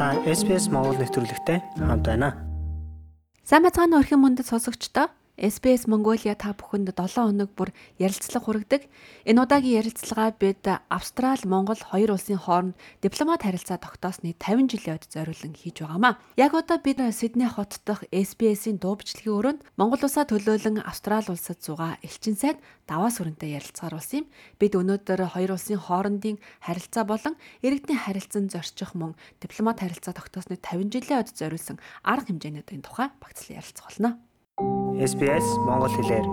Та SPS Монгол нэвтрүүлэгтэй хамт байна. Сайн бацгаана өрхөн мөндөд сонсогчдоо SBS Mongolia та бүхэнд 7 хоног бүр ярилцлага хүргэдэг. Энэ удаагийн ярилцлагаа бид Австрал, Монгол хоёр улсын хооронд дипломат харилцаа тогтоосны 50 жилийн өд зориулан хийж байгаамаа. Яг одоо бид Сидней хот дахь SBS-ийн дуу бичлэгийн өрөөнд Монгол улсаа төлөөлөн Австрал улсад зугаа элчин сайд даваа сүрэнтэй ярилцгаар болсон юм. Бид өнөөдөр хоёр улсын хоорондын харилцаа болон иргэдийн харилцан зорчих мөн дипломат харилцаа тогтоосны 50 жилийн өд зориулсан арга хэмжээнүүдийн тухай багцлан ярилцах болно. SBS Монгол хэлээр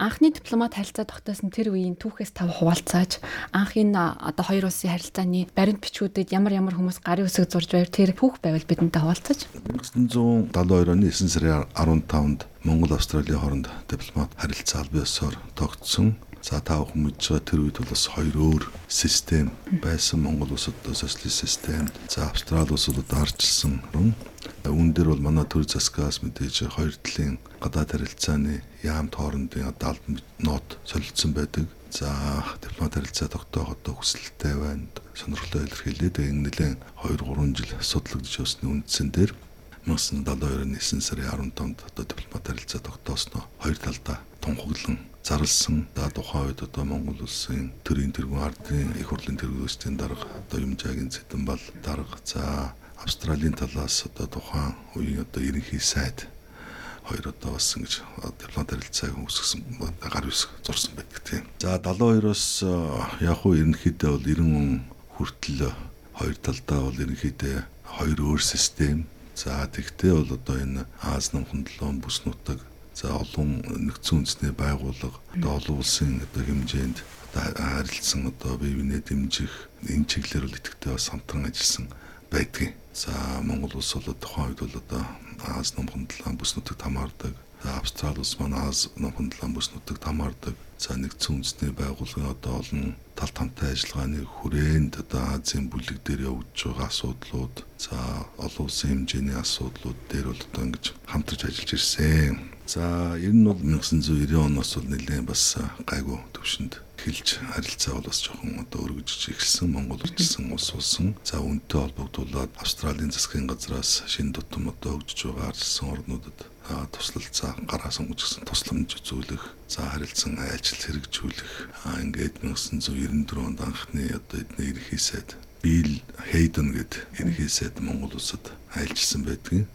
Анхны дипломат харилцаа тогтоосон тэр үеийн түүхээс тав хуваалцааж анх энэ одоо хоёр улсын харилцааны баримт бичгүүдэд ямар ямар хүмүүс гарын үсэг зурж байв тэр түүх байвал бидэнтэй хуваалцаж 1972 оны 9 сарын 15-нд Монгол Австралийн хооронд дипломат харилцаа аль биесээр тогтсон За та бүхэн мэдж байгаа тэр үед бол бас хоёр өөр систем байсан. Монгол улсад социалист систем, за Австрали улсад арчилсан руу. Үүн дээр бол манай төр засгаас мэдээж хоёр талын гадаад харилцааны яам тоорондын одоо албан нот солилцсон байдаг. За дипломат харилцаа тогтоох одоо хүсэлтэй байна. Сонирхолтой илэрхийлээд энэ нэлээд 2 3 жил судлагдж явсны үндсэн дээр 1972 оны 9 сарын 15-нд одоо дипломат харилцаа тогтоосноо хоёр талдаа тунхаглан зарлсан. За тухайн үед одоо Монгол улсын төрийн тэргүүн ардын их хурлын тэргүүлэгчдийн дарга одоо Юмжаагийн Цэдэн бол дарга за Австралийн талаас одоо тухайн үеийн одоо ерөнхий сайд хоёр одоо бас ингэж дипломат харилцааг үүсгэсэн гар үс зурсан байдаг тийм. За 72-оос яг уу ерөнхийдөө бол 90 он хүртэл хоёр талдаа бол ерөнхийдөө хоёр өөр систем. За тэгтээ бол одоо энэ Аз намхан долоон бүс нутаг за олон нэгдсэн үндэсний байгууллага одоо олон улсын одоо хэмжээнд одоо харилцсан одоо бие биенээ дэмжих энэ чиглэлээр бол идэвхтэй бас хамтран ажилласан байдгийг. За Монгол улс бол тухайн үед бол одоо Аз номхон талаан бүс нутагт хамаардаг. За Австрали улс маань Аз номхон талаан бүс нутагт хамаардаг. За нэгдсэн үндэсний байгууллагын одоо олон талт хамттай ажиллагааны хүрээнд одоо Азийн бүлэг дээр явж байгаа асуудлууд за олон улсын хэмжээний асуудлууд дээр бол одоо ингэж хамтарч ажиллаж ирсэн. За ер нь бол 1990 оноос бол нэлээд бас гайгүй төвшөнд эхэлж харилцаа бол бас жоохон одоо өргөжж эхэлсэн Монгол үржилсэн улс болсон. За үнтэй холбогдуулаад Австралийн засгийн газраас шинэ тутам одоо өгдөж байгаа арчилсан орнуудад туслалцаа гараа сонгож гисэн тусламж үзүүлэх, за харилцан айлчил хэрэгжүүлэх. Ингээд 1994 онд анхны одоо эдний ерхий сайд Билл Хейден гэдэг ерхий сайд Монгол улсад айлчилсан байдгийг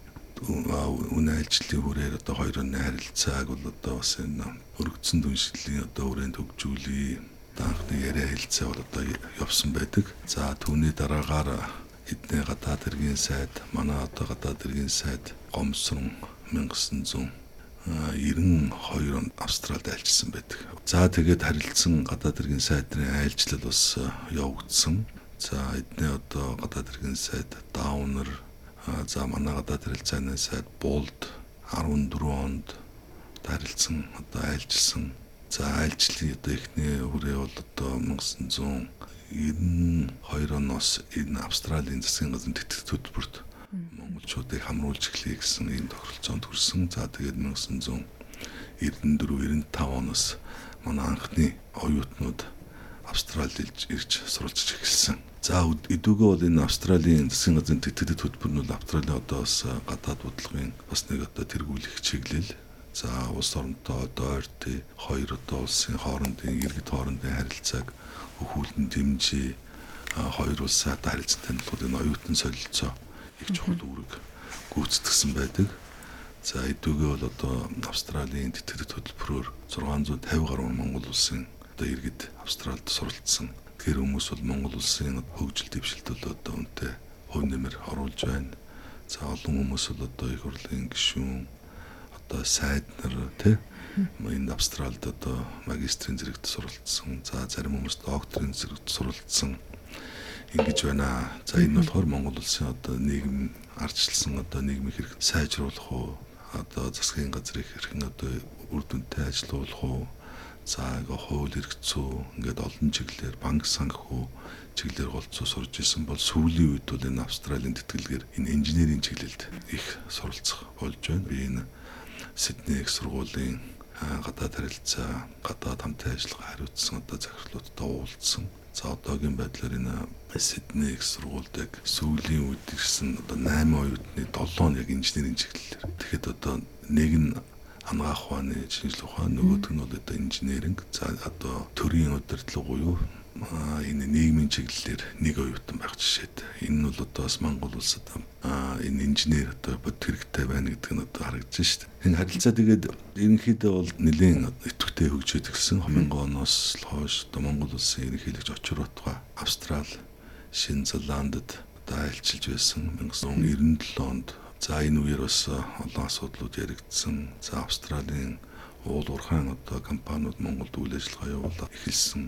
үнэ ажилтны хүрээр одоо хоёр оны харилцааг бол одоо бас энэ өргөцсөн дүншлийн одоо хүрээнд хөгжүүлээ. Анхны яриа хэлцээ бол одоо явсан байдаг. За түүний дараагаар эдний гадаад хэргийн сайд, манай одоо гадаад хэргийн сайд гомсрон 1900 92 онд Австралид айлчсан байдаг. За тэгээд харилцсан гадаад хэргийн сайдрын айлчлал бас явагдсан. За эдний одоо гадаад хэргийн сайд Даунер за манай гадаад харилцааны сайд Булд 14 онд харилцсан одоо айлжилсан. За айлчлалын одоо ихний хүрээ бол одоо 1992 оноос энэ Австралийн засгийн газрын тэтгэх хөтөлбөрт монголчуудыг хамруулж эхлэе гэсэн ийм тохиролцоонд хүрсэн. За тэгээд 1994 95 оноос манай анхны оюутнууд Австралид ирж суралцж эхэлсэн. За эдүгөө бол энэ Австралийн засгийн газрын тэтгэдэг хөтөлбөр нь Австралийн одоо бас гадаад бодлогын бас нэг одоо тэргүүлэх чиглэл. За улс оронтой одоо ойртой хоёр одоо улсын хоорондын иргэд хоорондын харилцааг өхүүлэн дэмжиж хоёр улсаа харилцан танилцуулах энэ оюутан солилцоо их чухал үүрэг гүйцэтгсэн байдаг. За эдүгээ бол одоо Австралийн тэтгэдэг хөтөлбөрөөр 650 гаруй Монгол улсын одоо иргэд Австралид суралцсан Тэр хүмүүс бол Монгол улсын хөгжил дэвшилт бол одоо үнтэй хувь нэмэр оруулж байна. За олон хүмүүс бол одоо их хурлын гишүүн одоо сайд нар тий энэ Австралид одоо магистрийн зэрэгт суралцсан. За зарим хүмүүс докторийн зэрэгт суралцсан. Ингэж байна. За энэ болохоор Монгол улсын одоо нийгэм ардчилсан одоо нийгмийг хэрэг сайжруулах уу одоо засгийн газрыг хэрхэн одоо үр дүнтэй ажилуулах уу За ингээ хууль хэрэгцүү ингээд олон чиглэлээр банк санхүү чиглэлээр голцоо сурж исэн бол сүүлийн үед бол энэ Австралийн тэтгэлгээр энэ инженерийн чиглэлд их суралцах болж байна. Би энэ Сидней их сургуулийн гадаад харилцаа, гадаад хамтын ажиллагаа хариуцсан одоо захирлуудтай уулзсан. За одоогийн байдлаар энэ Сидней их сургуульд яг сүүлийн үед ирсэн одоо 8 оюутны 7 нь яг инженерийн чиглэлээр. Тэгэхэд одоо нэг нь анагаах ухааны шинжилгээ ухаан нөгөөх нь бол одоо инженеринг. За одоо төрийн удирдлага буюу энэ нийгмийн чиглэлээр нэг оюутан байх жишээд. Энэ нь бол одоо бас Монгол улсад энэ инженер одоо бод хэрэгтэй байна гэдэг нь одоо харагдаж шүү дээ. Энэ харилцаа тэгээд ерөнхийдөө бол нэлийн идэвхтэй хөгжөөд ирсэн 2000 оноос хойш одоо Монгол улсын ерөнхийлөгч очир утга Австрал, Шинэ Зеландд одоо айлчилж байсан. 1997 онд за энэ үеэр бас олон асуудлууд яригдсан. За Австралийн уул уурхайн одоо компаниуд Монголд үйл ажиллагаа явуулаад эхэлсэн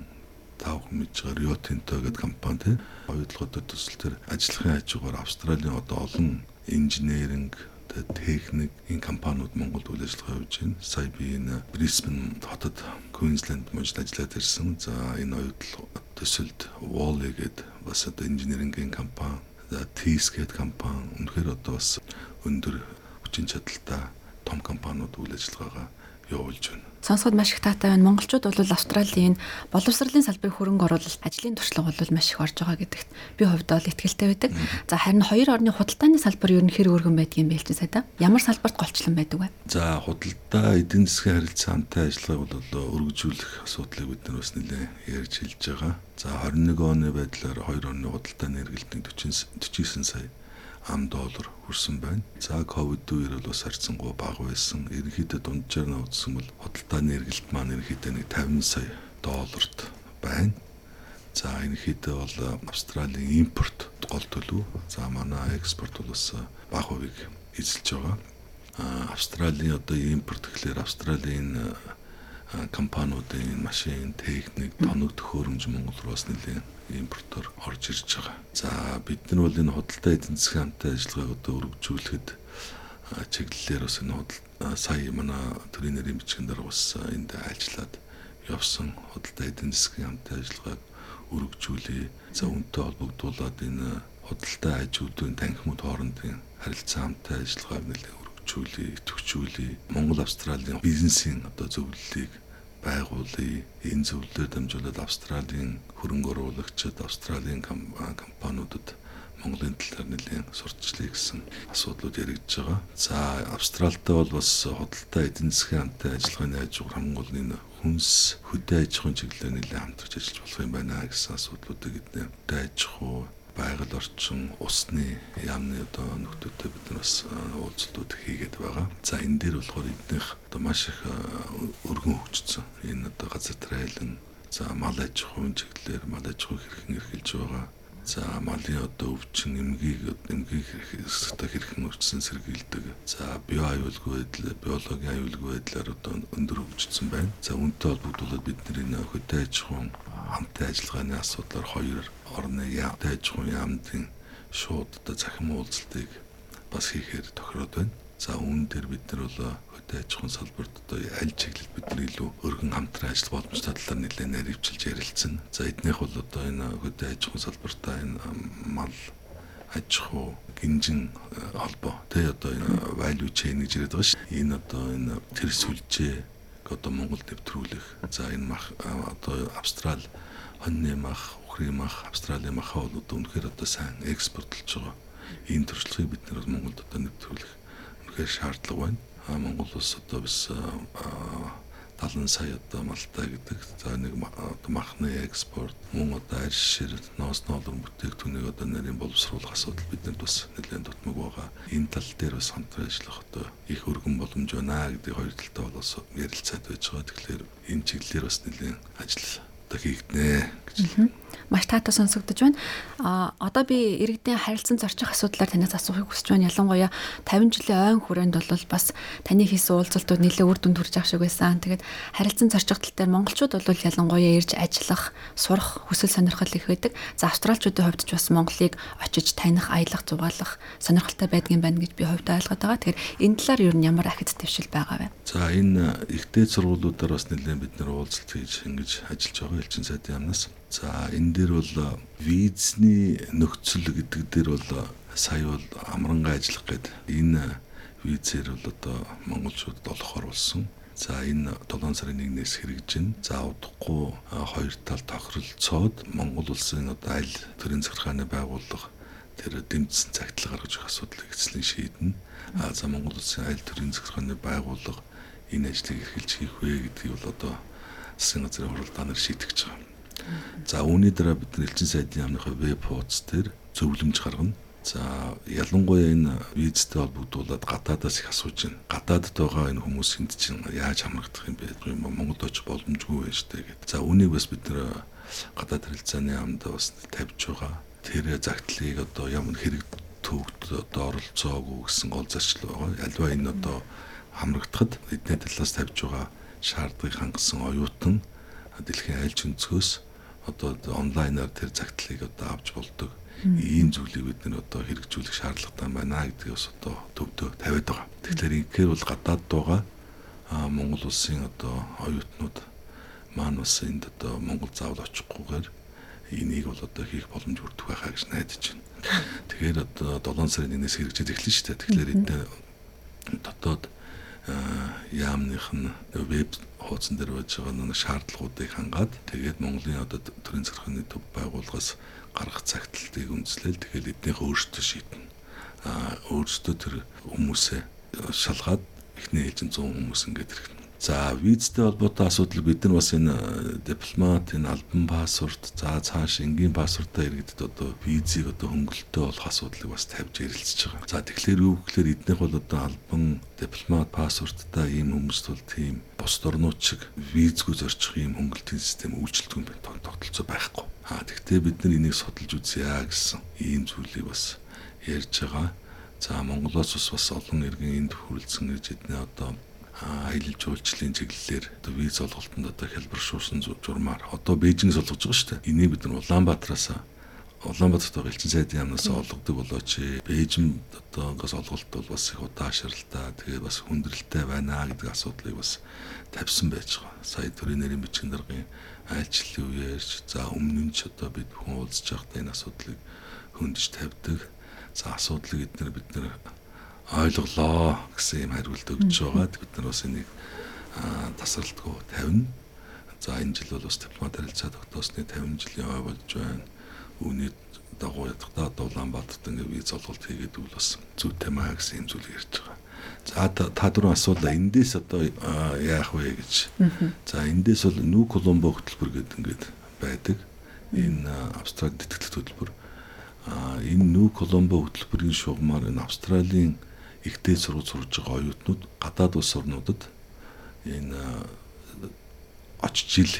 тав мэдж байгаа Rio Tinto гэдэг компани тийм оюутлоготой төсөл төр ажиллахын хажуугаар Австралийн одоо олон инженеринг техник энэ компаниуд Монголд үйл ажиллагаа явуулж байна. Сая би энэ Brisbane хотод Queensland мужид ажиллаад ирсэн. За энэ оюутлог төсөлд Wally гэдэг бас одоо инженерингийн компани, TIS гэдэг компани. Үнэхээр одоо бас өндөр хүчин чадалтай том компаниуд үйл ажиллагаагаа явуулж байна. Сонсоход маш их таатай байна. Монголчууд бол Австралийн боловсролын салбарын хөрөнгө оруулалт ажлын туршлага бол маш их орж байгаа гэдэгт би хувьдаа бол итгэлтэй байдаг. За харин хоёр орны худалдааны салбар ер нь хэр өргөн байдгийг бэлч сайда. Ямар салбарт голчлон байдаг вэ? За худалдаа эдийн засгийн харилцаантай ажиллагааг бол өргөжүүлэх асуудлыг бид нар бас нэлээд ярьж хэлж байгаа. За 21 оны байдлаар хоёр орны худалдааны эргэлтийн 40 49 сая ам доллар хүрсэн байна. За ковид үеэр бол бас харьцангуй бага байсан. Ерөнхийдөө дунджаар нь үзсэн бол худалдааны эргэлт маань ерөнхийдөө нэг 50 сая долларт байна. За ерөнхийдөө бол Австралийн импорт гол төлөв. За манай экспорт бол бас бага хувийг эзэлж байгаа. Австралийн одоо импорт гэхлээр Австралийн компаниудын машин, техник, тоног төхөөрөмж Монгол руу бас нэлээд импортоор орж ирж байгаа. За бид нар бол энэ худалдаа эдийн засгийн хамтын ажиллагааг одоо өргөжүүлэхэд чиглэлээр бас энэ сая манай төрийн нэрийн бичгэн дээр бас энд ажиллаад явсан худалдаа эдийн засгийн хамтын ажиллагааг өргөжүүлээ. За үнтэй холбогдуулаад энэ худалдаа аж үйлдвэрийн танхимууд хоорондын харилцаа хамтын ажиллагааг нэлээд өргөжүүлээ, идэвхжүүлээ. Монгол Австралийн бизнесийн одоо зөвлөлийг байгуулъя. Энэ зөвлөлөөр дамжуулаад Австралийн хөрөнгө оруулагчид, Австралийн компаниудад Монголын талаар нэлээд сурталчлая гэсэн асуудлууд яригдж байгаа. За Австралитай бол бас худалдаа эдийн засгийн хамтын ажиллагааны хажуугаар хамгийн гол энэ хүнс хөдөө аж ахуйн чиглэлээр нэлээд хамтарч ажиллаж болох юм байна гэсэн асуудлуудыг эднэ хөдөө аж ахуй байгаль орчин, усны яамны одоо нөхдөдтэй бид нар бас уулзалтууд хийгээд байгаа. За энэ дээр болохоор эднийх одоо маш их өргөн хөгжсөн. Энэ одоо газар тариалан за мал аж ахуйн чиглэлээр мал аж ахуй хэрхэн эрхэлж байгаа. За малын одоо өвчин эмгийг эмгийг хэсэгтээ хэрхэн өвчсөн сэргийлдэг. За био аюулгүй байдал, биологийн аюулгүй байдлаар одоо өндөр хөгжсөн байна. За үүнтэй холбогдуулаад бид нэр хөдөө аж ахуйн хамтын ажиллагааны асуудлаар хоёр орны яамтай аж ахуйн яамдын шууд одоо захим уулзалтыг бас хийхээр тохироод байна. За үүн дээр бид нар бол хөдөө аж ахуйн салбарт одоо аль чиглэлд бид нар илүү өргөн хамтран ажиллах боломжтой талаар нэлээд наривчилж ярилцсан. За эднийх бол одоо энэ хөдөө аж ахуйн салбартаа энэ мал аж ахуй гинжин холбоо тэ одоо энэ value chain гэж яриад байгаа ш. Энэ одоо энэ тэр сүлжээ одоо Монгол нэвтрүүлэх. За энэ мах одоо Австрал хоньны мах, ухрын мах, Австралийн махаа бол одоо үнэхээр одоо сайн экспортлж байгаа. Энэ туршлагыг бид нэр Монголд одоо нэвтрүүлэх үнэхээр шаардлага байна. А Монгол улс одоо bis 70 сая одоо малтай гэдэг. За нэг махны экспорт, мөн одоо арьс шир, ноос ноолон бүтээгдэхүүнийг одоо нарийн боловсруулах асуудал бидэнд бас нэлээд дутмаг байгаа. Энэ тал дээр бас хамтран ажиллах одоо их өргөн боломж байна гэдэг хоёр талтай бол бас ярилцаад байж байгаа. Тэгэхээр энэ чиглэлээр бас нэлээд ажил одоо хийгднэ гэж маш таатай сонсогдож байна. А одоо би иргэдийн харилцан зорчих асуудлаар танаас асуухыг хүсэж байна. Ялангуяа 50 жилийн ойн хүрээнд бол бас таны хийсэн уулзалтууд нэлээд үр дүнд хүрч ах шиг байсан. Тэгээд харилцан зорчих тал дээр монголчууд бол ялангуяа ирж ажиллах, сурах хүсэл сонирхол их байдаг. За австралчуудын хувьд ч бас Монголыг очиж таних, аялах, зугаалах сонирхолтой байдгийн байна гэж би хувьдаа ойлгоод байгаа. Тэгэхээр энэ талаар юу ямар ахиц твшил байгаа вэ? За энэ ихтэй сургуулиудаар бас нэлээд бид нэр уулзалт хийж ингэж ажиллаж байгаа элчин сайдын яамнаас За энэ дээр бол визний нөхцөл гэдэг дээр бол сая бол амрангаа ажиллах гээд энэ визээр бол одоо монголчуудад олохоор болсон. За энэ 7 сарын 1-ээс хэрэгжин. За удахгүй хоёр тал тохиролцоод Монгол улсын одоо аль төрийн захиргааны байгууллага тэр дэмжсэн цагтлал гаргаж өгөх асуудлыг эцлэн шийднэ. А за Монгол улсын аль төрийн захиргааны байгууллага энэ ажлыг эрхэлж хийх вэ гэдгийг бол одоо засгийн газрын хуралдаанаар шийдэж байгаа. За үүний дараа бид нар элчин сайдын яамныхаа веб хуудас дээр зөвлөмж гаргана. За ялангуяа энэ визтэй холбогдуулаад гадаадаас их асууж байна. Гадаадд байгаа энэ хүмүүсинд чинь яаж хамрагдах юм бэ? Монголд очих боломжгүй байж тээ гэдэг. За үүнийг бас бид нэр гадаад харилцааны яамд бас тавьж байгаа. Тэр загтлыг одоо ямар хэрэг төвд одоо оролцоогүй гэсэн гол зарчил байгаа. Альва энэ одоо хамрагдахад эдний талаас тавьж байгаа шаардлагыг хангасан оюутан дэлхийн аль ч өнцгөөс одоо онлайнаар тэр загтлыг одоо авч болдог ийм зүйлийг бид нэр одоо хэрэгжүүлэх шаардлагатай байна гэдгийг бас одоо төвдөө тавиад байгаа. Тэгэхээр инхээр бол гадаад байгаа Монгол улсын одоо оюутнууд маань бас энд одоо Монгол заавал очихгүйгээр энийг бол одоо хийх боломж өртөх байхаа гэж найдаж байна. Тэгэхээр одоо 7 сарын 1-ээс хэрэгжиж эхэлнэ шүү дээ. Тэгэхээр эдгээр дотоод яамных нь веб хуудсан дээр байж байгаа нэг шаардлагуудыг хангаад тэгээд Монголын одоо төрийн захиргааны төв байгууллагаас гаргах цагтлыг үндэслээл тэгэхээр эднийхээ өөрсдөө шийднэ. Аа өөрсдөө тэр хүмүүсээ шалгаад эхний ээлжин 100 хүмүүс ингээд ирэх. За визтэй холбоотой асуудал бид нар бас энэ э, дипломат энэ альбан паспорт за цааш энгийн паспортаа иргэдэд одоо визийг одоо хөнгөлөлтөө болох асуудлыг бас тавьж ярилцж байгаа. За тэгэхээр юу гэхээр эднийх бол одоо альбан дипломат паспорттай ийм хүмүүст бол тийм бус орнууд шиг визгүй зорчих ийм хөнгөлтийн систем үйлчлдэг юм байна. Тогтолцоо байхгүй. Аа тэгвэл бид нар энийг судалж үзье гэсэн ийм зүйлийг бас ярьж байгаа. За Монголоос бас олон иргэн энд хүрэлцэн гэж эднээ одоо аялал жуулчлалын чиглэлээр одоо виз олголтод одоо хэлбэршүүлсэн журмаар одоо Бээжингээс олгож байгаа шүү дээ. Энийг бид нар Улаанбаатараас Улаанбаатарт байгаа элчин сайдын яамнаас олгодог болооч Бээжинд одоо ингээс олголт бол бас их удаашралтай тэгээ бас хүндрэлтэй байна гэдэг асуудлыг бас тавьсан байж байгаа. Сая төрийн нэрийн бичгийн даргын айлчлалын үеэрч за өмнө нь ч одоо бид бүхэн уулзж байхдаа энэ асуудлыг хөндөж тавьдаг. За асуудлыг эдгээр бид нар ойлголоо гэсэн юм хариулт өгч байгаа. Бид нар бас энийг тасралтгүй тавина. За энэ жил бол бас дипломат харилцаа тогтоосны 50 жилийн ой болж байна. Үүний дагуу ядахтаа Улаанбаатарт ингээ виз олголт хийгээд үл бас зүйтэй маа гэсэн юм зүйл ярьж байгаа. За та дөрөв асуулаа эндээс одоо яах вэ гэж. За эндээс бол Нүү Коломбо хөтөлбөр гэдэг ингээд байдаг. Энэ Австрали тэтгэлэг хөтөлбөр. А энэ Нүү Коломбо хөтөлбөрийн шугамар энэ Австралийн ихтэй сургууль сурж байгаа оюутнууд гадаад улс орнуудад энэ очиж ил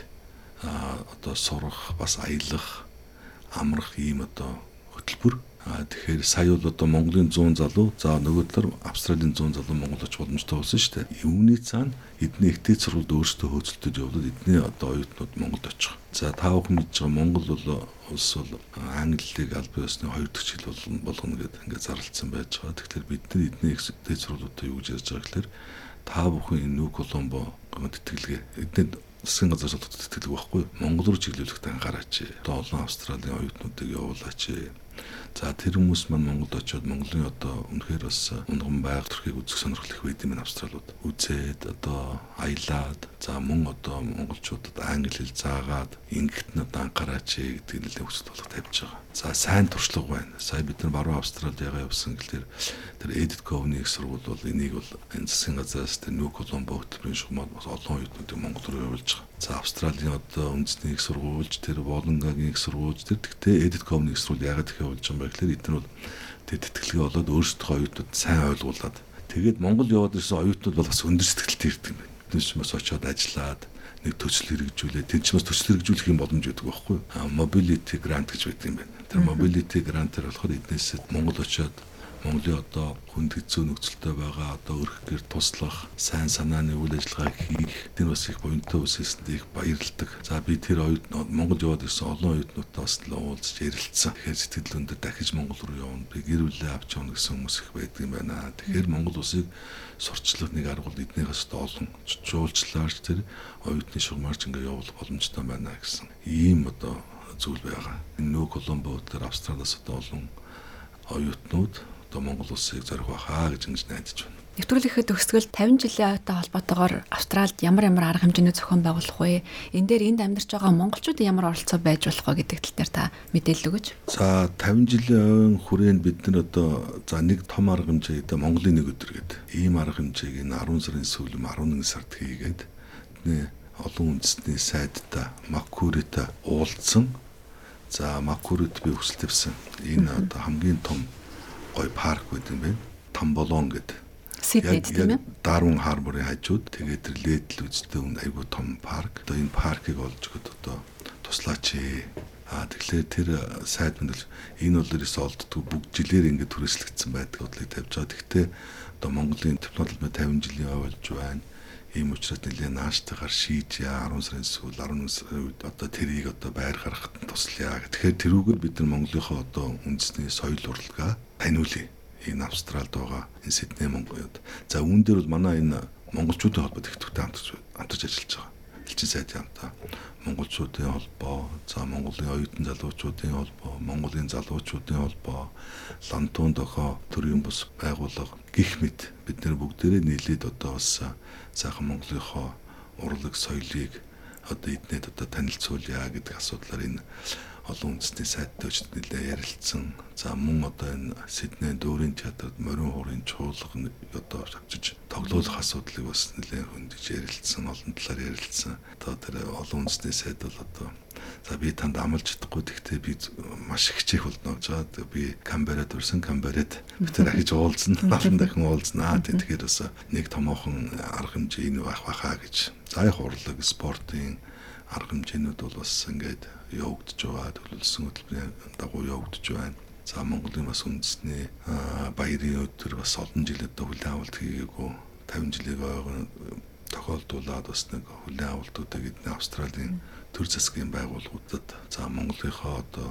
одоо сурах бас аялах амрах ийм одоо хөтөлбөр тэгэхээр сая бол одоо Монголын 100 залуу за нөгөө талаар Австралийн 100 залуу Монгол очих боломжтой болсон шүү дээ. Үүний цаана эдний ихтэй сургуульд өөрсдөө хөөцөлтөд явуулаад эдний одоо оюутнууд Монголд очих. За та бүхэн мэдж байгаа Монгол бол улс бол англиг аль биесны хоёр дахь хэл болгоно гэдэг ингээд зарлцсан байж байгаа. Тэгэхээр бид нар эдний ихтэй сургуулиудаа юу гэж ярьж байгаа гэхээр та бүхэн энэ Нүү Коломбо тэтгэлгээ эдний засгийн газар солонгот тэтгэлэг байхгүй Монгол руу чиглүүлэхтэй анхаараач. Одоо олон Австралийн оюутнуудыг явуулаач За тэр хүмүүс маань Монголд очиод Монголын одоо үнэхээр бас унган байгаль төрхийг үзэх сонирхол их байд юм австралууд. Үзээд одоо аялаад за мөн одоо монголчуудад англи хэл заагаад нь одоо анхаараач гэдэг нэлээд хүсэл болох тавьж байгаа. За сайн туршлага байна. Сая бид нар баруун Австралид ягаа явсан гэхэлэр тэр Edit Cove-ны их сургууль бол энийг бол энэ засгийн газраас тэр New Colombo хөтөлбөрийн шугамд бас олон оюутнуудыг Монгол руу явуулж байгаа. За Австралийн одоо үндэсний их сургуульч тэр Волонгагийн их сургуульч тэр тэгтээ Edit Cove-ны их сургууль ягаад их явуулж байгаа юм бэ гэхэлэр эдгээр бол тэр тэтгэлгээ болоод өөрсдөө оюутнууд сайн ойлгуулад тэгээд Монгол яваад ирсэн оюутнууд бол бас өндөр сэтгэлтэй ирдэг юм байна. Бас очиод ажиллаад нэг төсөл хэрэгжүүлээ. Бас төсөл хэрэгжүүлэх юм боломж өгдөг байхгүй. Mobility grant гэж байдаг юм байна. Тэр mobility grant-аар болохоор эднээс Монгол очиод Монголын одоо хүнд хэцүү нөхцөлтэй байгаа одоо өрх гэр туслах, сайн санааны үйл ажиллагаа хийх тэр бас их буянтай үсэсэнд их баярлдаг. За би тэр оюут Монгол яваад ирсэн олон оюутнуудтай бас л уулзч ярилцсан. Тэгэхээр сэтгэл өндөр дахиж Монгол руу явна. Би гэр бүлээ авч явна гэсэн хүмүүс их байдаг юм байна. Тэгэхээр Монгол улсыг сурчлах нэг арга бол эднийхээс олон жуулчлаарч тэр оюутны шугамарч ингээ явуулах боломжтой байна гэсэн ийм одоо зүйл байгаа. Нөө Коломбо дээр Австралиас одоо олон оюутнууд одоо Монгол улсыг зорих байхаа гэж ингэж найдаж байна. Нэвтрүүлэхэд төгсгөл 50 жилийн ойтой холбоотойгоор Австралид ямар ямар арга хэмжээний зохион байгуулах вэ? Энэ дээр энд амьдарч байгаа монголчуудын ямар оролцоо байж болох вэ гэдэг тал дээр та мэдээлэл өгөөч. За 50 жилийн ойн хүрээнд бид нар одоо за нэг том арга хэмжээ одоо Монголын нэг өдөр гэдэг. Ийм арга хэмжээг энэ 10 сарын сүүлм 11 сард хийгээд олон үндэсний сайдтай Макурита уулзсан. За Макурит би хүсэл тавьсан. Энэ одоо хамгийн том гой парк гэдэг юм байна. Тамболон гэдэг Сиднейд тийм ээ. Дарвин харборын хажууд тэгээд тэр ледл үзтэй үн айгуу том парк. Одоо энэ паркийг олж өгöd одоо туслаач ээ. Аа тэгэхээр тэр сайд мэл энэ бол ерөөсөө олддгүй бүгд жилээр ингээд түрээслэгдсэн байдаг бодлыг тавьж байгаа. Гэхдээ одоо Монголын технологи 50 жилийн ойлж байна ийм учраас нэлээ нааштайгаар шийж яа 10 сарын сүүл 11 сарын үед одоо тэрийг одоо байр гаргахад туслая. Тэгэхээр тэрүүгээр бид нар Монголынхоо одоо үндэсний соёл урлагаа таниулъя энэ Австралид байгаа энэ Сидней Монголд. За үүн дээр бол манай энэ монголчуудын холбоо тэгтгтэй хамтарч хамтарч ажиллаж байгаа. Элчин сайдын хамтаа монголчуудын холбоо, за Монголын оюутан залуучуудын холбоо, Монголын залуучуудын холбоо, Лантун дохоо төрийн бус байгууллага гих мэт бид нэр бүгдээрээ нийлээд одоо бас сайхан Монголынхоо урлаг соёлыг одоо эднэд одоо танилцуулъя гэдэг асуудлаар энэ олон үндэсний сайттай ч нэлээ ярилцсан. За мөн одоо энэ Сидней дүүрийн театрт морин хуурын чуулган одоо авчиж тоглоулах асуудлыг бас нэлээ хөндөж ярилцсан, олон талаар ярилцсан. Одоо тэр олон үндэсний сайд бол одоо за би танд амлаж чадахгүй гэхдээ би маш хичээх болно гэж байгаа. Би Камберад урсан Камберад би тэр ахиж уулзна, олон дахин уулзнаа. Тэгэхээр бас нэг томоохон арга хэмжээ энэ байх байхаа гэж. За яг урлаг, спортын арга хэмжээнүүд бол бас ингээд явагдаж байгаа төлөвлөсөн хөтөлбөрийн дагуу явагдаж байна. За Монголын бас үндэсний баярын өдөр бас олон жилийн одоо хүлээн авалт хийгээгүй 50 жилийг ойгоо тохиолдуулаад бас нэг хүлээн авалтуудыг эдний Австралийн төр засгийн байгууллагуудад за Монголынхоо одоо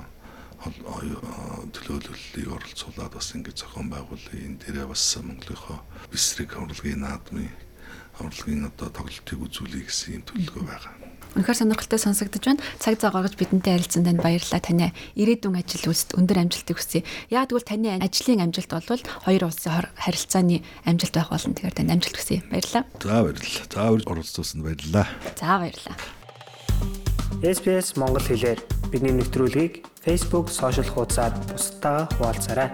төлөөлөлийг оролцуулаад бас ингэж зохион байгуулъя. Энэ дээрээ бас Монголынхоо бисрэг урлагийн наадмын урлагийн одоо тоглолтыг үзүүлэх гэсэн юм төлөвлөгөө байгаа. Үнэхээр сонирхолтой сонсогдож байна. Цаг зав гаргаж бидэнтэй харилцсан танд баярлалаа. Таны ирээдүйн ажил үйлсэд өндөр амжилтыг хүсье. Яг тэгвэл таны ажлын амжилт бол хоёр улсын харилцааны амжилт байх болно. Тэгэхээр танд амжилт хүсье. Баярлалаа. За баярлалаа. За оролцсонд баярлалаа. За баярлалаа. SPS Монгол хэлээр бидний нэвтрүүлгийг Facebook сошиал хуудасаар бусдаа хуваалцаарай.